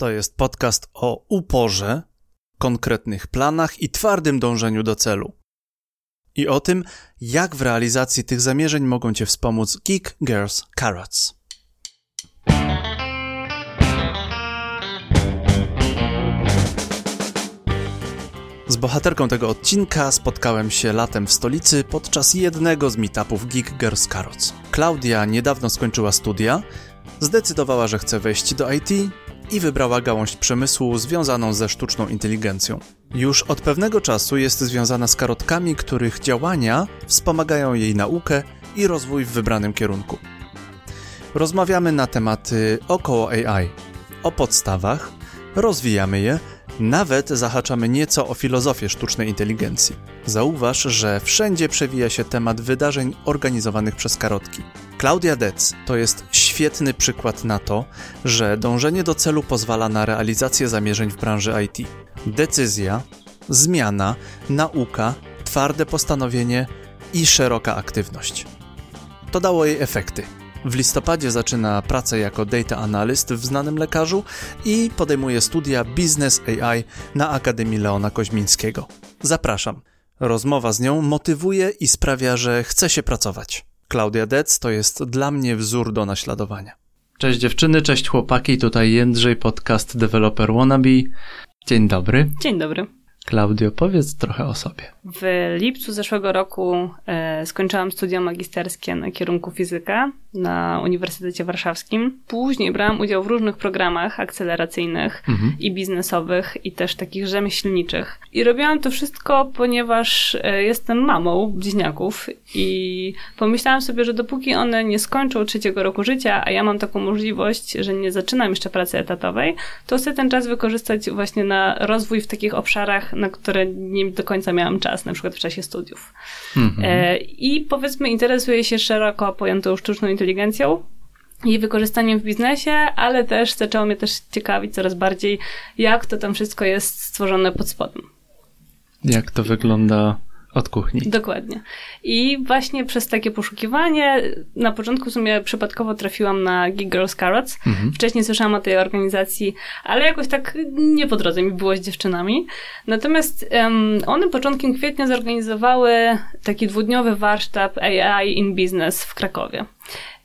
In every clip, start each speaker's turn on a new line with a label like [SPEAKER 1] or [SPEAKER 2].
[SPEAKER 1] To jest podcast o uporze, konkretnych planach i twardym dążeniu do celu. I o tym, jak w realizacji tych zamierzeń mogą Cię wspomóc Geek Girls Carrots. Z bohaterką tego odcinka spotkałem się latem w stolicy podczas jednego z meetupów Geek Girls Carrots. Klaudia niedawno skończyła studia, zdecydowała, że chce wejść do IT i wybrała gałąź przemysłu związaną ze sztuczną inteligencją. Już od pewnego czasu jest związana z karotkami, których działania wspomagają jej naukę i rozwój w wybranym kierunku. Rozmawiamy na tematy około AI, o podstawach, rozwijamy je, nawet zahaczamy nieco o filozofię sztucznej inteligencji. Zauważ, że wszędzie przewija się temat wydarzeń organizowanych przez karotki. Claudia Detz to jest świetny przykład na to, że dążenie do celu pozwala na realizację zamierzeń w branży IT. Decyzja, zmiana, nauka, twarde postanowienie i szeroka aktywność. To dało jej efekty. W listopadzie zaczyna pracę jako data analyst w znanym lekarzu i podejmuje studia Business AI na Akademii Leona Koźmińskiego. Zapraszam. Rozmowa z nią motywuje i sprawia, że chce się pracować. Klaudia Dec to jest dla mnie wzór do naśladowania. Cześć dziewczyny, cześć chłopaki, tutaj Jędrzej, podcast Developer Wannabe. Dzień dobry.
[SPEAKER 2] Dzień dobry.
[SPEAKER 1] Klaudio, powiedz trochę o sobie.
[SPEAKER 2] W lipcu zeszłego roku e, skończyłam studia magisterskie na kierunku fizyka na Uniwersytecie Warszawskim. Później brałam udział w różnych programach akceleracyjnych mhm. i biznesowych, i też takich rzemieślniczych. I robiłam to wszystko, ponieważ e, jestem mamą bliźniaków i pomyślałam sobie, że dopóki one nie skończą trzeciego roku życia, a ja mam taką możliwość, że nie zaczynam jeszcze pracy etatowej, to chcę ten czas wykorzystać właśnie na rozwój w takich obszarach, na które nie do końca miałam czas, na przykład w czasie studiów. Mhm. E, I powiedzmy, interesuję się szeroko pojętą sztuczną inteligencją, jej wykorzystaniem w biznesie, ale też zaczęło mnie też ciekawić coraz bardziej, jak to tam wszystko jest stworzone pod spodem.
[SPEAKER 1] Jak to wygląda od kuchni.
[SPEAKER 2] Dokładnie. I właśnie przez takie poszukiwanie, na początku w sumie przypadkowo trafiłam na Geek Girls Carrots. Mhm. Wcześniej słyszałam o tej organizacji, ale jakoś tak nie po drodze mi było z dziewczynami. Natomiast um, one początkiem kwietnia zorganizowały taki dwudniowy warsztat AI in Business w Krakowie.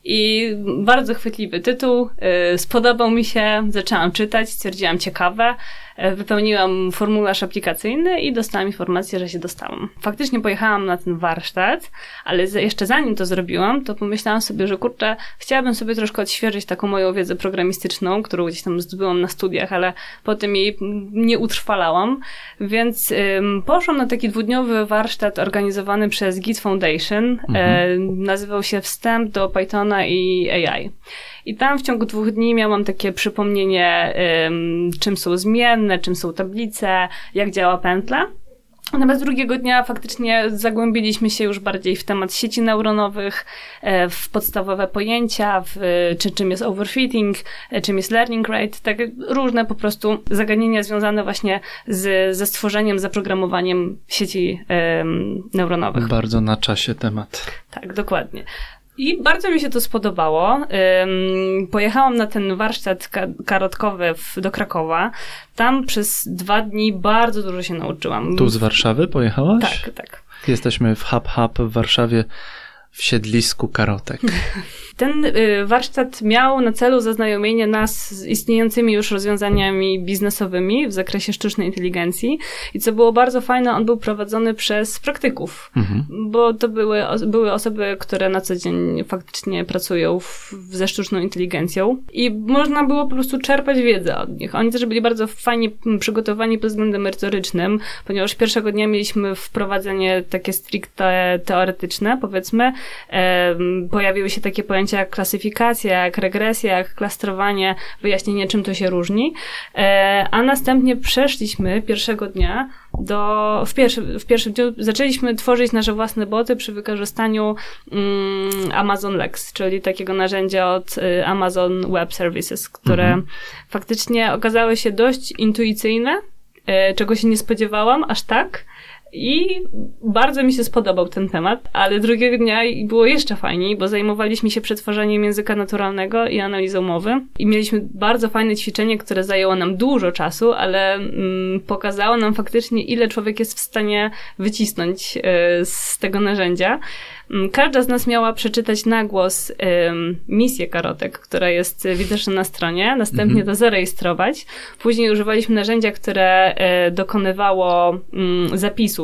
[SPEAKER 2] I bardzo chwytliwy tytuł, y, spodobał mi się, zaczęłam czytać, stwierdziłam ciekawe. E, wypełniłam formularz aplikacyjny i dostałam informację, że się dostałam. Faktycznie pojechałam na ten warsztat, ale jeszcze zanim to zrobiłam, to pomyślałam sobie, że kurczę, chciałabym sobie troszkę odświeżyć taką moją wiedzę programistyczną, którą gdzieś tam zdobyłam na studiach, ale potem jej nie utrwalałam, więc ym, poszłam na taki dwudniowy warsztat organizowany przez Git Foundation. Mhm. E, nazywał się Wstęp do Pythona i AI. I tam w ciągu dwóch dni miałam takie przypomnienie, czym są zmienne, czym są tablice, jak działa pętla. Natomiast drugiego dnia faktycznie zagłębiliśmy się już bardziej w temat sieci neuronowych, e, w podstawowe pojęcia, w czy, czym jest overfitting, e, czym jest learning rate, tak różne po prostu zagadnienia związane właśnie z, ze stworzeniem, zaprogramowaniem sieci um, neuronowych.
[SPEAKER 1] Bardzo na czasie temat.
[SPEAKER 2] Tak, dokładnie. I bardzo mi się to spodobało. Pojechałam na ten warsztat karotkowy do Krakowa. Tam przez dwa dni bardzo dużo się nauczyłam.
[SPEAKER 1] Tu z Warszawy pojechałaś?
[SPEAKER 2] Tak, tak.
[SPEAKER 1] Jesteśmy w Hub Hub w Warszawie w siedlisku karotek.
[SPEAKER 2] Ten y, warsztat miał na celu zaznajomienie nas z istniejącymi już rozwiązaniami biznesowymi w zakresie sztucznej inteligencji i co było bardzo fajne, on był prowadzony przez praktyków, mhm. bo to były, były osoby, które na co dzień faktycznie pracują w, ze sztuczną inteligencją i można było po prostu czerpać wiedzę od nich. Oni też byli bardzo fajnie przygotowani pod względem merytorycznym, ponieważ pierwszego dnia mieliśmy wprowadzenie takie stricte teoretyczne, powiedzmy, pojawiły się takie pojęcia jak klasyfikacja, jak regresja, jak klastrowanie, wyjaśnienie czym to się różni, e, a następnie przeszliśmy pierwszego dnia do, w, pierwszy, w pierwszym dniu zaczęliśmy tworzyć nasze własne boty przy wykorzystaniu mm, Amazon Lex, czyli takiego narzędzia od y, Amazon Web Services, które mhm. faktycznie okazały się dość intuicyjne, y, czego się nie spodziewałam aż tak, I bardzo mi się spodobał ten temat, ale drugiego dnia było jeszcze fajniej, bo zajmowaliśmy się przetwarzaniem języka naturalnego i analizą mowy. I mieliśmy bardzo fajne ćwiczenie, które zajęło nam dużo czasu, ale mm, pokazało nam faktycznie, ile człowiek jest w stanie wycisnąć y, z tego narzędzia. Mm, każda z nas miała przeczytać na głos um, misję karotek, która jest widoczna na stronie, następnie mhm. to zarejestrować. Później używaliśmy narzędzia, które e, dokonywało mm,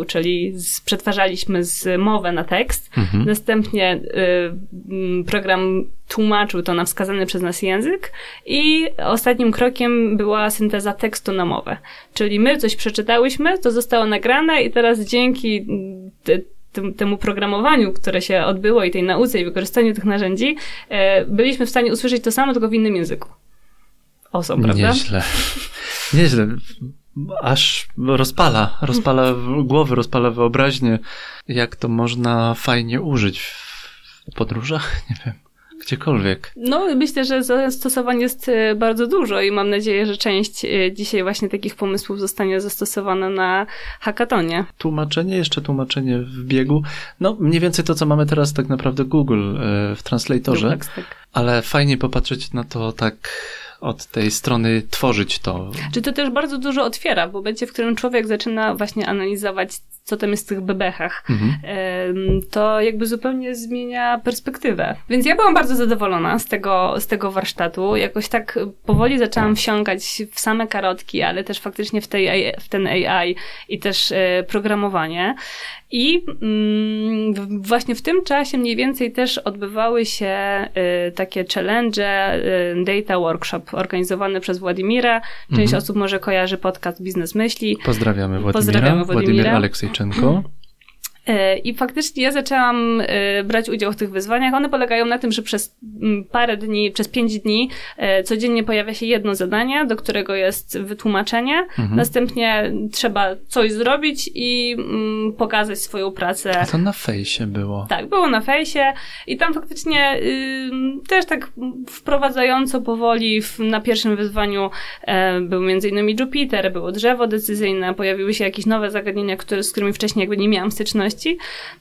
[SPEAKER 2] czyli z, przetwarzaliśmy z mowę na tekst. Mhm. Następnie e, program tłumaczył to na wskazany przez nas język i ostatnim krokiem była synteza tekstu na mowę. Czyli my coś przeczytałyśmy, to zostało nagrane i teraz dzięki tym, temu programowaniu, które się odbyło i tej nauce i wykorzystaniu tych narzędzi, e, byliśmy w stanie usłyszeć to samo, tylko w innym języku. Oso, prawda?
[SPEAKER 1] Nieźle. Nieźle. Aż rozpala, rozpala głowy, rozpala wyobraźnię, jak to można fajnie użyć w podróżach, nie wiem gdziekolwiek.
[SPEAKER 2] No, myślę, że zastosowań jest e, bardzo dużo i mam nadzieję, że część e, dzisiaj właśnie takich pomysłów zostanie zastosowana na hackatonie.
[SPEAKER 1] Tłumaczenie, jeszcze tłumaczenie w biegu. No, mniej więcej to, co mamy teraz tak naprawdę Google e, w translatorze, tak. ale fajnie popatrzeć na to tak od tej strony tworzyć to.
[SPEAKER 2] Czy to też bardzo dużo otwiera w momencie, w którym człowiek zaczyna właśnie analizować co tam jest w tych bebechach, mhm. to jakby zupełnie zmienia perspektywę. Więc ja byłam bardzo zadowolona z tego, z tego warsztatu. Jakoś tak powoli zaczęłam wsiąkać w same karotki, ale też faktycznie w, tej, w ten AI i też e, programowanie. I mm, właśnie w tym czasie mniej więcej też odbywały się y, takie challenge, y, data workshop organizowany przez Władimira. Część mhm. osób może kojarzy podcast Biznes Myśli.
[SPEAKER 1] Pozdrawiamy Władimira. Pozdrawiamy Władimira. Władimir.
[SPEAKER 2] E, I faktycznie ja zaczęłam e, brać udział w tych wyzwaniach. One polegają na tym, że przez mm, parę dni, przez pięć dni e, codziennie pojawia się jedno zadanie, do którego jest wytłumaczenie. Mhm. Następnie trzeba coś zrobić i mm, pokazać swoją pracę.
[SPEAKER 1] A to na fejsie było.
[SPEAKER 2] Tak, było na fejsie i tam faktycznie też tak wprowadzająco powoli w, na pierwszym wyzwaniu był między innymi Jupiter, było drzewo decyzyjne, pojawiły się jakieś nowe zagadnienia, które, z którymi wcześniej jakby nie miałam styczności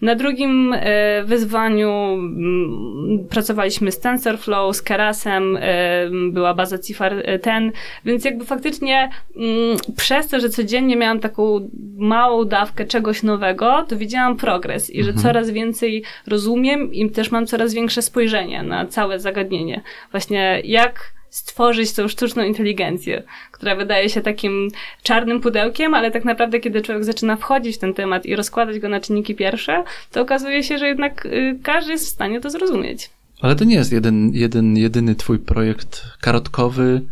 [SPEAKER 2] na drugim e, wyzwaniu mm, pracowaliśmy z TensorFlow, z Kerasem, e, była baza Cifar 10, więc jakby faktycznie mm, przez to, że codziennie miałam taką małą dawkę czegoś nowego, to widziałam progres i że mhm. coraz więcej rozumiem i też mam coraz większe spojrzenie na całe zagadnienie. Właśnie jak stworzyć tą sztuczną inteligencję, która wydaje się takim czarnym pudełkiem, ale tak naprawdę, kiedy człowiek zaczyna wchodzić w ten temat i rozkładać go na czynniki pierwsze, to okazuje się, że jednak y, każdy jest w stanie to zrozumieć.
[SPEAKER 1] Ale to nie jest jeden, jeden jedyny twój projekt karotkowy,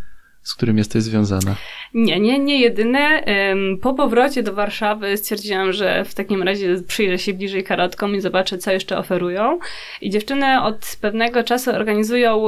[SPEAKER 1] z którym jesteś związana?
[SPEAKER 2] Nie, nie, nie jedyne. Po powrocie do Warszawy stwierdziłam, że w takim razie przyjrzę się bliżej karotkom i zobaczę, co jeszcze oferują. I dziewczyny od pewnego czasu organizują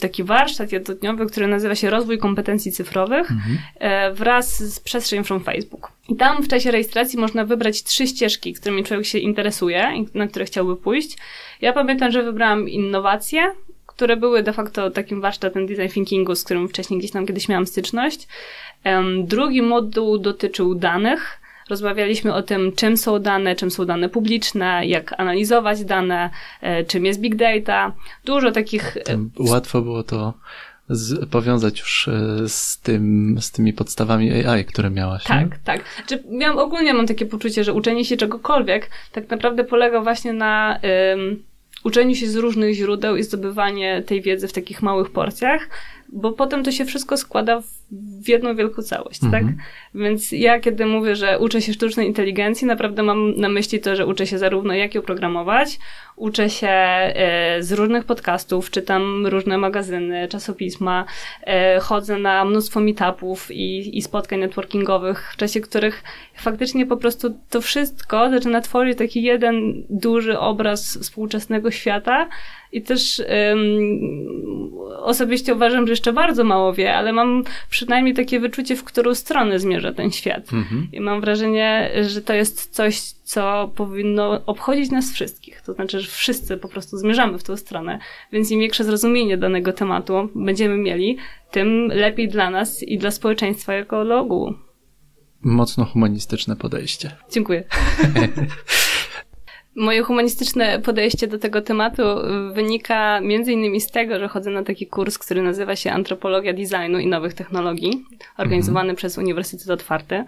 [SPEAKER 2] taki warsztat jednodniowy, który nazywa się Rozwój kompetencji cyfrowych mhm. E, wraz z przestrzenią Facebook. I tam w czasie rejestracji można wybrać trzy ścieżki, którymi człowiek się interesuje i na które chciałby pójść. Ja pamiętam, że wybrałam innowacje, które były de facto takim warsztatem design thinkingu, z którym wcześniej gdzieś tam kiedyś miałam styczność. Drugi moduł dotyczył danych. Rozmawialiśmy o tym, czym są dane, czym są dane publiczne, jak analizować dane, e, czym jest big data. Dużo takich.
[SPEAKER 1] E, łatwo było to z, powiązać już e, z, tym, z tymi podstawami AI, które miałaś.
[SPEAKER 2] Tak,
[SPEAKER 1] nie?
[SPEAKER 2] tak. Znaczy, miałam, ogólnie mam takie poczucie, że uczenie się czegokolwiek tak naprawdę polega właśnie na uczeniu się z różnych źródeł i zdobywanie tej wiedzy w takich małych porcjach, bo potem to się wszystko składa w jedną wielką całość, tak? mhm. tak? Więc ja, kiedy mówię, że uczę się sztucznej inteligencji, naprawdę mam na myśli to, że uczę się zarówno jak ją programować, uczę się e, z różnych podcastów, czytam różne magazyny, czasopisma, e, chodzę na mnóstwo meetupów i, i spotkań networkingowych, w czasie których faktycznie po prostu to wszystko zaczyna tworzyć taki jeden duży obraz współczesnego świata, i też um, osobiście uważam, że jeszcze bardzo mało wie, ale mam przynajmniej takie wyczucie, w którą stronę zmierza ten świat. Mhm. I mam wrażenie, że to jest coś, co powinno obchodzić nas wszystkich. To znaczy, że wszyscy po prostu zmierzamy w tą stronę, więc im większe zrozumienie danego tematu będziemy mieli, tym lepiej dla nas i dla społeczeństwa jako ogółu.
[SPEAKER 1] mocno humanistyczne podejście.
[SPEAKER 2] Dziękuję. Moje humanistyczne podejście do tego tematu wynika między innymi z tego, że chodzę na taki kurs, który nazywa się Antropologia Designu i Nowych Technologii, organizowany mhm. przez Uniwersytet Otwarty.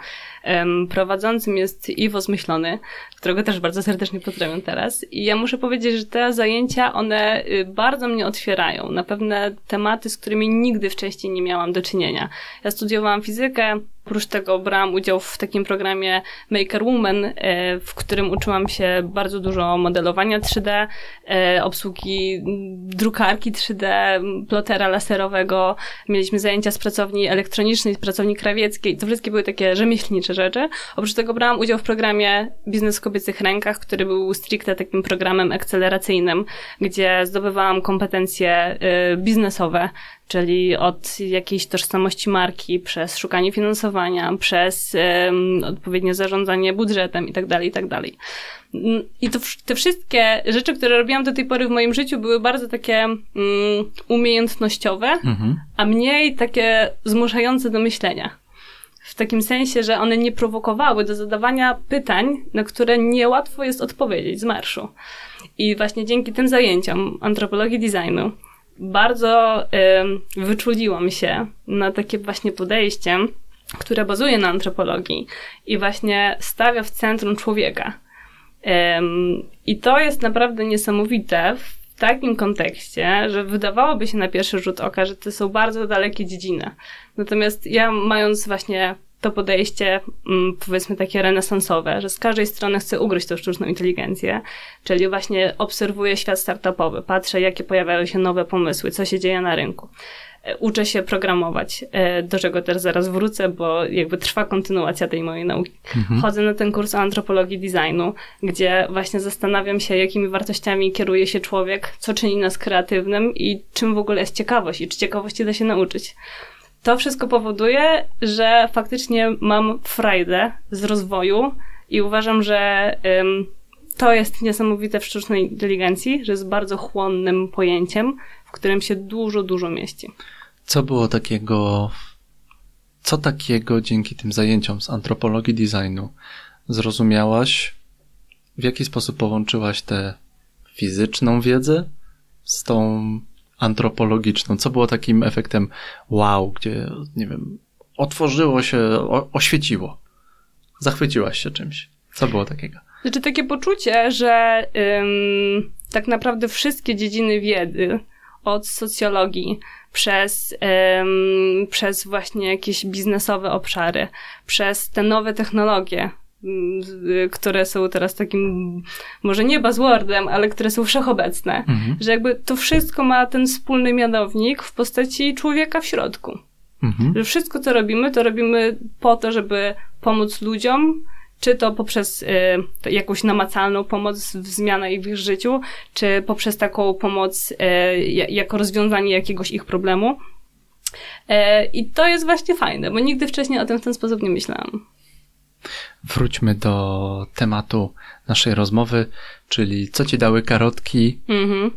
[SPEAKER 2] Prowadzącym jest Iwo Zmyślony, którego też bardzo serdecznie pozdrawiam teraz. I ja muszę powiedzieć, że te zajęcia, one y, bardzo mnie otwierają na pewne tematy, z którymi nigdy wcześniej nie miałam do czynienia. Ja studiowałam fizykę, Oprócz tego brałam udział w takim programie Maker Woman, e, w którym uczyłam się bardzo dużo modelowania 3D, e, obsługi drukarki 3D, plotera laserowego. Mieliśmy zajęcia z pracowni elektronicznej, z pracowni krawieckiej. To wszystkie były takie rzemieślnicze rzeczy. Oprócz tego brałam udział w programie Biznes w kobiecych rękach, który był stricte takim programem akceleracyjnym, gdzie zdobywałam kompetencje e, biznesowe, czyli od jakiejś tożsamości marki, przez szukanie finansowania, przez um, odpowiednie zarządzanie budżetem itd., tak itd. Tak I to, te wszystkie rzeczy, które robiłam do tej pory w moim życiu, były bardzo takie um, umiejętnościowe, mhm. a mniej takie zmuszające do myślenia. W takim sensie, że one nie prowokowały do zadawania pytań, na które niełatwo jest odpowiedzieć z marszu. I właśnie dzięki tym zajęciom antropologii designu, bardzo y, wyczuliłam się na takie właśnie podejście, które bazuje na antropologii i właśnie stawia w centrum człowieka. I to jest naprawdę niesamowite w takim kontekście, że wydawałoby się na pierwszy rzut oka, że to są bardzo dalekie dziedziny. Natomiast ja, mając właśnie to podejście, mm, powiedzmy takie renesansowe, że z każdej strony chcę ugryźć tą sztuczną inteligencję, czyli właśnie obserwuję świat startupowy, patrzę, jakie pojawiają się nowe pomysły, co się dzieje na rynku. E, uczę się programować, e, do czego też zaraz wrócę, bo jakby trwa kontynuacja tej mojej nauki. Mhm. Chodzę na ten kurs o antropologii designu, gdzie właśnie zastanawiam się, jakimi wartościami kieruje się człowiek, co czyni nas kreatywnym i czym w ogóle jest ciekawość i czy ciekawości da się nauczyć to wszystko powoduje, że faktycznie mam frajdę z rozwoju i uważam, że ym, to jest niesamowite w sztucznej inteligencji, że jest bardzo chłonnym pojęciem, w którym się dużo, dużo mieści.
[SPEAKER 1] Co było takiego, co takiego dzięki tym zajęciom z antropologii designu zrozumiałaś? W jaki sposób połączyłaś tę fizyczną wiedzę z tą antropologiczną? Co było takim efektem wow, gdzie, nie wiem, otworzyło się, o, oświeciło? Zachwyciłaś się czymś? Co było takiego?
[SPEAKER 2] Znaczy takie poczucie, że ym, tak naprawdę wszystkie dziedziny wiedzy, od socjologii, przez, ym, przez właśnie jakieś biznesowe obszary, przez te nowe technologie, które są teraz takim, może nie buzzwordem, ale które są wszechobecne. Mhm. Że jakby to wszystko ma ten wspólny mianownik w postaci człowieka w środku. Mhm. Że wszystko, co robimy, to robimy po to, żeby pomóc ludziom, czy to poprzez y, jakąś namacalną pomoc w zmianę ich w ich życiu, czy poprzez taką pomoc y, jako rozwiązanie jakiegoś ich problemu. Y, I to jest właśnie fajne, bo nigdy wcześniej o tym w ten sposób nie myślałam.
[SPEAKER 1] Wróćmy do tematu naszej rozmowy, czyli co ci dały karotki. Mhm.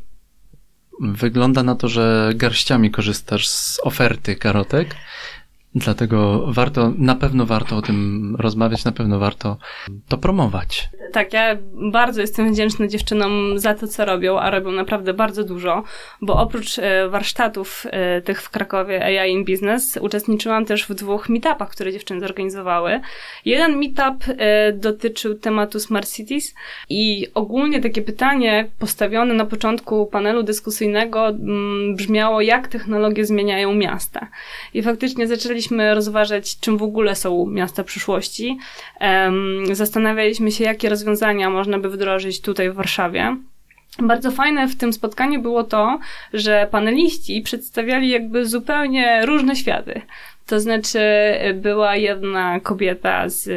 [SPEAKER 1] Wygląda na to, że garściami korzystasz z oferty karotek. Dlatego warto, na pewno warto o tym rozmawiać, na pewno warto to promować.
[SPEAKER 2] Tak, ja bardzo jestem wdzięczna dziewczynom za to, co robią, a robią naprawdę bardzo dużo, bo oprócz e, warsztatów e, tych w Krakowie AI in Business uczestniczyłam też w dwóch meetupach, które dziewczyny zorganizowały. Jeden meetup e, dotyczył tematu Smart Cities i ogólnie takie pytanie postawione na początku panelu dyskusyjnego mm, brzmiało, jak technologie zmieniają miasta. I faktycznie zaczęli zaczęliśmy rozważać, czym w ogóle są miasta przyszłości. Zastanawialiśmy się, jakie rozwiązania można by wdrożyć tutaj w Warszawie. Bardzo fajne w tym spotkaniu było to, że paneliści przedstawiali jakby zupełnie różne światy. To znaczy, była jedna kobieta z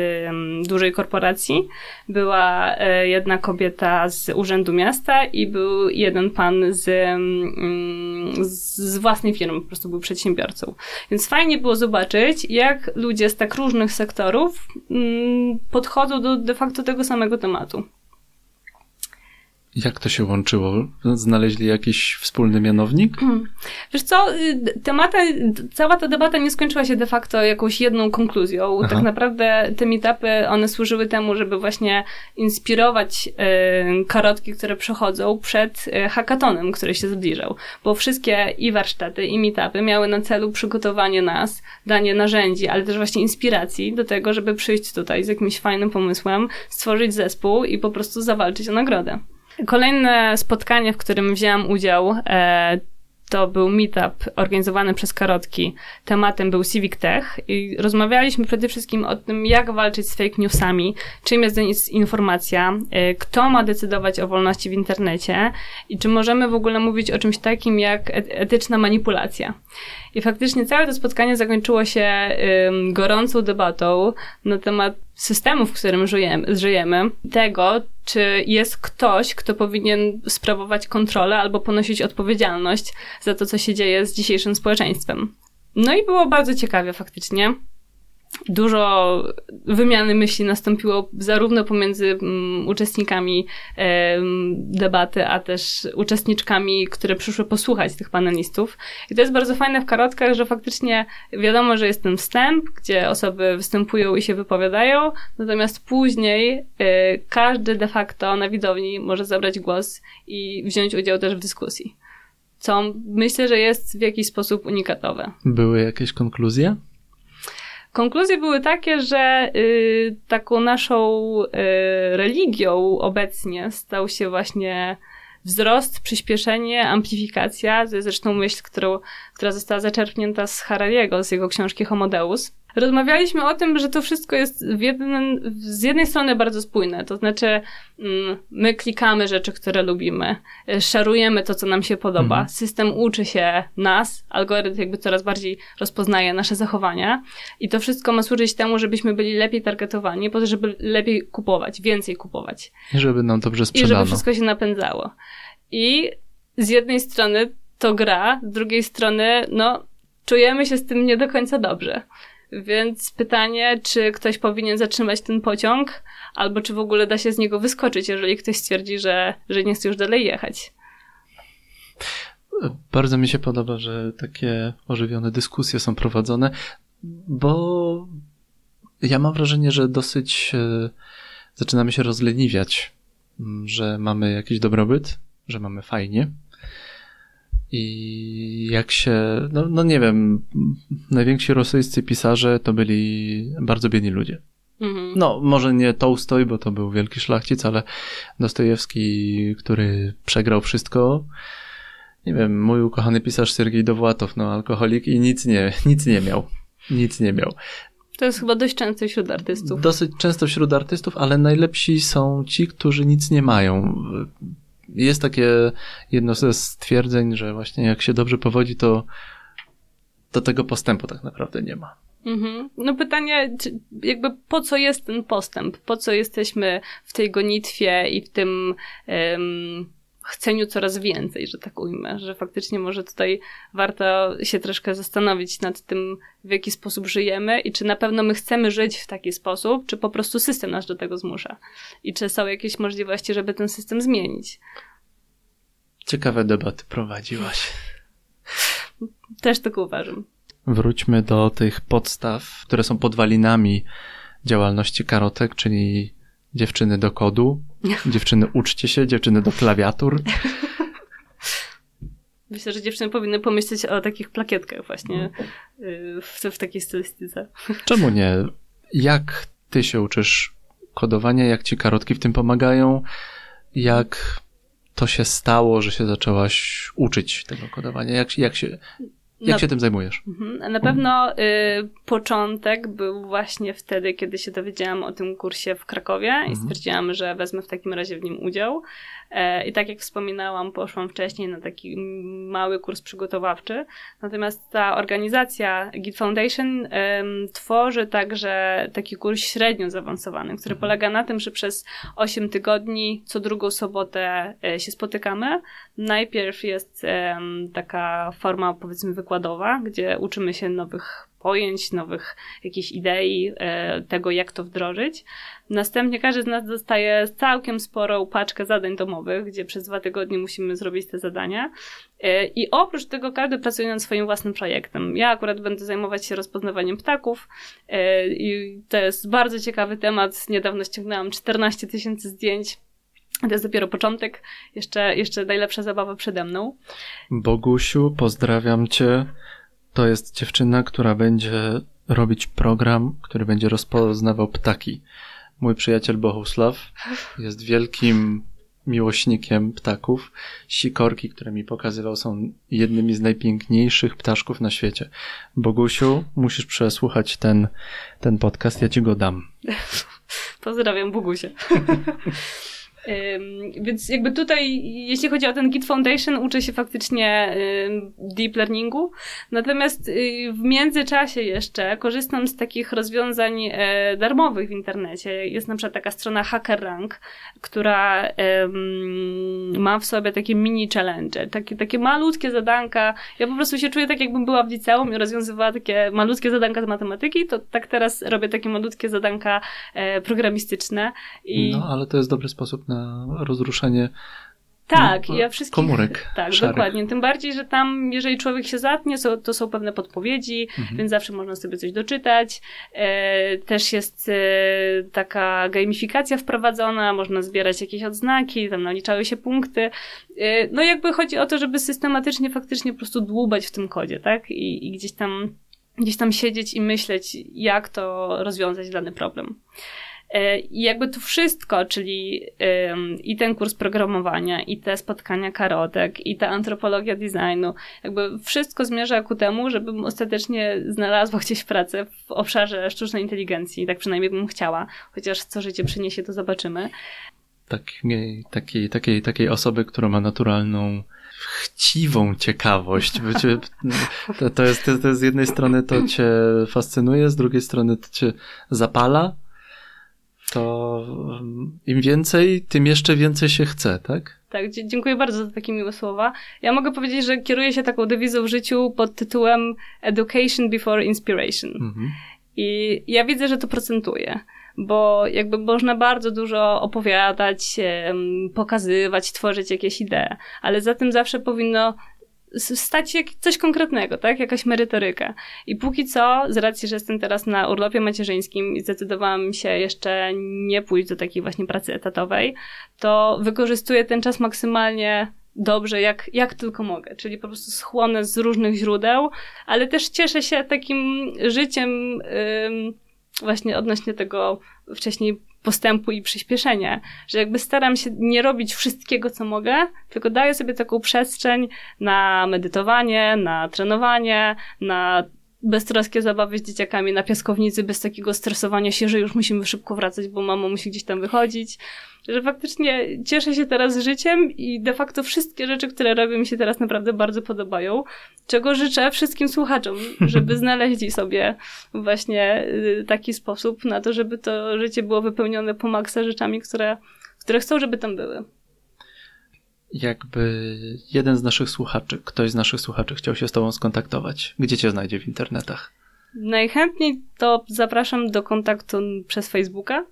[SPEAKER 2] dużej korporacji, była e, jedna kobieta z Urzędu Miasta i był jeden pan z, z własnej firmy, po prostu był przedsiębiorcą. Więc fajnie było zobaczyć, jak ludzie z tak różnych sektorów podchodzą do de facto tego samego tematu.
[SPEAKER 1] Jak to się łączyło? Znaleźli jakiś wspólny mianownik? Hmm.
[SPEAKER 2] Wiesz co, y, temata, cała ta debata nie skończyła się de facto jakąś jedną konkluzją. Aha. Tak naprawdę te meetupy, one służyły temu, żeby właśnie inspirować y, karotki, które przechodzą przed y, hackatonem, który się zbliżał. Bo wszystkie i warsztaty, i meetupy miały na celu przygotowanie nas, danie narzędzi, ale też właśnie inspiracji do tego, żeby przyjść tutaj z jakimś fajnym pomysłem, stworzyć zespół i po prostu zawalczyć o nagrodę. Kolejne spotkanie, w którym wzięłam udział, e, to był meetup organizowany przez Karotki. Tematem był Civic Tech i rozmawialiśmy przede wszystkim o tym, jak walczyć z fake newsami, czym jest informacja, e, kto ma decydować o wolności w internecie i czy możemy w ogóle mówić o czymś takim jak etyczna manipulacja. I faktycznie całe to spotkanie zakończyło się gorącą debatą na temat systemu, w którym żyjemy, żyjemy, tego, czy jest ktoś, kto powinien sprawować kontrolę albo ponosić odpowiedzialność za to, co się dzieje z dzisiejszym społeczeństwem. No i było bardzo ciekawie faktycznie dużo wymiany myśli nastąpiło zarówno pomiędzy um, uczestnikami debaty, a też uczestniczkami, które przyszły posłuchać tych panelistów. I to jest bardzo fajne w karotkach, że faktycznie wiadomo, że jest ten wstęp, gdzie osoby występują i się wypowiadają, natomiast później y, każdy de facto na widowni może zabrać głos i wziąć udział też w dyskusji. Co myślę, że jest w jakiś sposób unikatowe.
[SPEAKER 1] Były jakieś konkluzje?
[SPEAKER 2] Konkluzje były takie, że y, taką naszą y, religią obecnie stał się właśnie wzrost, przyspieszenie, amplifikacja. To jest zresztą myśl, którą, która została zaczerpnięta z Harariego, z jego książki Homo Deus rozmawialiśmy o tym, że to wszystko jest w jeden, z jednej strony bardzo spójne, to znaczy mm, my klikamy rzeczy, które lubimy, e, szarujemy to, co nam się podoba, mhm. system uczy się nas, algorytm jakby coraz bardziej rozpoznaje nasze zachowania i to wszystko ma służyć temu, żebyśmy byli lepiej targetowani, po to, żeby lepiej kupować, więcej kupować.
[SPEAKER 1] I żeby nam dobrze sprzedano.
[SPEAKER 2] I żeby wszystko się napędzało. I z jednej strony to gra, z drugiej strony, no, czujemy się z tym nie do końca dobrze. Więc pytanie, czy ktoś powinien zatrzymać ten pociąg, albo czy w ogóle da się z niego wyskoczyć, jeżeli ktoś stwierdzi, że, że nie chce już dalej jechać.
[SPEAKER 1] Bardzo mi się podoba, że takie ożywione dyskusje są prowadzone, bo ja mam wrażenie, że dosyć e, zaczynamy się rozleniwiać, że mamy jakiś dobrobyt, że mamy fajnie, i jak się, no, no nie wiem, najwięksi rosyjscy pisarze to byli bardzo biedni ludzie. Mhm. No, może nie Tolstoj, bo to był wielki szlachcic, ale Dostojewski, który przegrał wszystko. Nie wiem, mój ukochany pisarz Sergiej Dowłatow, no alkoholik i nic nie, nic nie miał. Nic nie miał.
[SPEAKER 2] To jest chyba dość często wśród artystów.
[SPEAKER 1] Dosyć często wśród artystów, ale najlepsi są ci, którzy nic nie mają jest takie jedno ze stwierdzeń, że właśnie jak się dobrze powodzi, to, to tego postępu tak naprawdę nie ma.
[SPEAKER 2] Mhm. No pytanie, jakby po co jest ten postęp? Po co jesteśmy w tej gonitwie i w tym um, chceniu coraz więcej, że tak ujmę, że faktycznie może tutaj warto się troszkę zastanowić nad tym, w jaki sposób żyjemy i czy na pewno my chcemy żyć w taki sposób, czy po prostu system nas do tego zmusza i czy są jakieś możliwości, żeby ten system zmienić.
[SPEAKER 1] Ciekawe debaty prowadziłaś.
[SPEAKER 2] Też tak uważam.
[SPEAKER 1] Wróćmy do tych podstaw, które są podwalinami działalności karotek, czyli dziewczyny do kodu, dziewczyny uczcie się, dziewczyny do klawiatur.
[SPEAKER 2] Myślę, że dziewczyny powinny pomyśleć o takich plakietkach właśnie y, w, w takiej stylistyce.
[SPEAKER 1] Czemu nie? Jak ty się uczysz kodowania? Jak ci karotki w tym pomagają? Jak to się stało, że się zaczęłaś uczyć tego kodowania? Jak, jak się, jak na, się tym zajmujesz?
[SPEAKER 2] Mhm. Na pewno y, początek był właśnie wtedy, kiedy się dowiedziałam o tym kursie w Krakowie mhm. i stwierdziłam, że wezmę w takim razie w nim udział. E, I tak jak wspominałam, poszłam wcześniej na taki mały kurs przygotowawczy. Natomiast ta organizacja Git Foundation tworzy także taki kurs średnio zaawansowany, który mhm. polega na tym, że przez 8 tygodni co drugą sobotę e, się spotykamy. Najpierw jest taka forma, powiedzmy, wykładu gdzie uczymy się nowych pojęć, nowych jakichś idei, e, tego jak to wdrożyć. Następnie każdy z nas dostaje całkiem sporą paczkę zadań domowych, gdzie przez dwa tygodnie musimy zrobić te zadania. E, I oprócz tego każdy pracuje nad swoim własnym projektem. Ja akurat będę zajmować się rozpoznawaniem ptaków e, i to jest bardzo ciekawy temat. Niedawno ściągnęłam 14 tysięcy zdjęć to jest dopiero początek, jeszcze, jeszcze najlepsza zabawa przede mną.
[SPEAKER 1] Bogusiu, pozdrawiam cię. To jest dziewczyna, która będzie robić program, który będzie rozpoznawał ptaki. Mój przyjaciel Bohusław jest wielkim miłośnikiem ptaków. Sikorki, które mi pokazywał, są jednymi z najpiękniejszych ptaszków na świecie. Bogusiu, musisz przesłuchać ten, ten podcast, ja ci go dam.
[SPEAKER 2] Pozdrawiam Bogusie. Więc jakby tutaj, jeśli chodzi o ten Git Foundation, uczę się faktycznie deep learningu. Natomiast y, w międzyczasie jeszcze korzystam z takich rozwiązań e, darmowych w internecie. Jest na przykład taka strona HackerRank, która ma w sobie takie mini challenge, takie, takie malutkie zadanka. Ja po prostu się czuję tak, jakbym była w liceum i rozwiązywała takie malutkie zadanka z matematyki, to tak teraz robię takie malutkie zadanka e, programistyczne.
[SPEAKER 1] I... No, ale to jest dobry sposób na na rozruszenie
[SPEAKER 2] tak, ja wszystkich.
[SPEAKER 1] Komórek.
[SPEAKER 2] Tak, szarych. dokładnie. Tym bardziej, że tam, jeżeli człowiek się zatnie, to są pewne podpowiedzi, mhm. więc zawsze można sobie coś doczytać. E, też jest e, taka gamifikacja wprowadzona, można zbierać jakieś odznaki, tam naliczały się punkty. E, no jakby chodzi o to, żeby systematycznie faktycznie po prostu dłubać w tym kodzie, tak? I, i gdzieś tam gdzieś tam siedzieć i myśleć, jak to rozwiązać dany problem. E, I jakby to wszystko, czyli i ten kurs programowania, i te spotkania karotek, i ta antropologia designu, jakby wszystko zmierza ku temu, żebym ostatecznie znalazła gdzieś pracę w obszarze sztucznej inteligencji, tak przynajmniej bym chciała, chociaż co życie przyniesie, to zobaczymy.
[SPEAKER 1] Takiej, takiej, takiej, takiej osoby, która ma naturalną chciwą ciekawość. To, to, jest, to, to z jednej strony to cię fascynuje, z drugiej strony to cię zapala, to im więcej, tym jeszcze więcej się chce, tak?
[SPEAKER 2] Tak, dziękuję bardzo za takie miłe słowa. Ja mogę powiedzieć, że kieruję się taką dewizą w życiu pod tytułem Education before Inspiration. Mhm. I ja widzę, że to procentuje bo jakby można bardzo dużo opowiadać, pokazywać, tworzyć jakieś idee, ale za tym zawsze powinno stać się coś konkretnego, tak? Jakaś merytoryka. I póki co, z racji, że jestem teraz na urlopie macierzyńskim i zdecydowałam się jeszcze nie pójść do takiej właśnie pracy etatowej, to wykorzystuję ten czas maksymalnie dobrze, jak, jak tylko mogę. Czyli po prostu schłonę z różnych źródeł, ale też cieszę się takim życiem właśnie odnośnie tego wcześniej postępu i przyspieszenia, że jakby staram się nie robić wszystkiego, co mogę, tylko daję sobie taką przestrzeń na medytowanie, na trenowanie, na beztroskie zabawy z dzieciakami na piaskownicy, bez takiego stresowania się, że już musimy szybko wracać, bo mama musi gdzieś tam wychodzić. Że faktycznie cieszę się teraz życiem i de facto wszystkie rzeczy, które robię, mi się teraz naprawdę bardzo podobają. Czego życzę wszystkim słuchaczom, żeby znaleźli sobie właśnie y, taki sposób na to, żeby to życie było wypełnione po maksa rzeczami, które, które chcą, żeby tam były
[SPEAKER 1] jakby jeden z naszych słuchaczy, ktoś z naszych słuchaczy chciał się z Tobą skontaktować, gdzie Cię znajdzie w internetach?
[SPEAKER 2] Najchętniej to zapraszam do kontaktu przez Facebooka.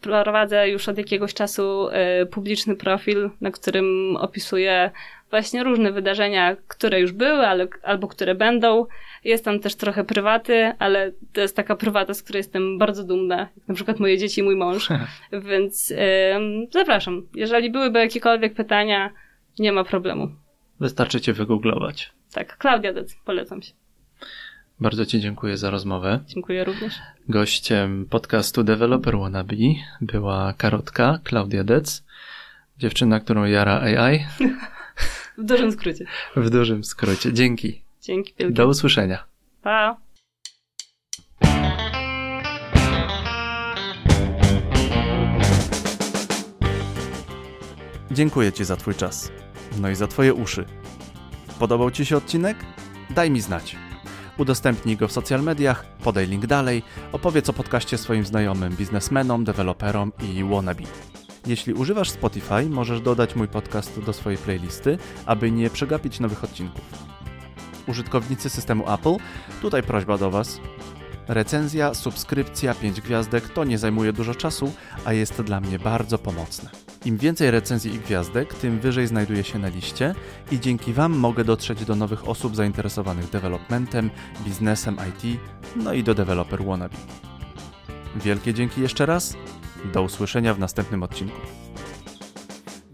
[SPEAKER 2] Prowadzę już od jakiegoś czasu y, publiczny profil, na którym opisuję właśnie różne wydarzenia, które już były, ale, albo które będą. Jest tam też trochę prywaty, ale to jest taka prywata, z której jestem bardzo dumna, jak na przykład moje dzieci i mój mąż. Więc y, zapraszam. Jeżeli byłyby jakiekolwiek pytania, nie ma problemu.
[SPEAKER 1] Wystarczy cię wygooglować.
[SPEAKER 2] Tak, Klaudia Dec, polecam się.
[SPEAKER 1] Bardzo Ci dziękuję za rozmowę.
[SPEAKER 2] Dziękuję również.
[SPEAKER 1] Gościem podcastu Developer Wannabe była Karotka, Klaudia Dec, dziewczyna, którą jara AI.
[SPEAKER 2] w dużym skrócie.
[SPEAKER 1] W dużym skrócie. Dzięki.
[SPEAKER 2] Dzięki wielkie.
[SPEAKER 1] Do usłyszenia.
[SPEAKER 2] Pa.
[SPEAKER 1] Dziękuję Ci za Twój czas no i za Twoje uszy. Podobał Ci się odcinek? Daj mi znać. Udostępnij go w social mediach, podaj link dalej, opowiedz o podcaście swoim znajomym, biznesmenom, deweloperom i wannabe. Jeśli używasz Spotify, możesz dodać mój podcast do swojej playlisty, aby nie przegapić nowych odcinków. użytkownicy systemu Apple, tutaj prośba do Was. Recenzja, subskrypcja, 5 gwiazdek to nie zajmuje dużo czasu, a jest dla mnie bardzo pomocne. Im więcej recenzji i gwiazdek, tym wyżej znajduję się na liście i dzięki Wam mogę dotrzeć do nowych osób zainteresowanych developmentem, biznesem IT, no i do developer wannabe. Wielkie dzięki jeszcze raz. Do usłyszenia w następnym odcinku.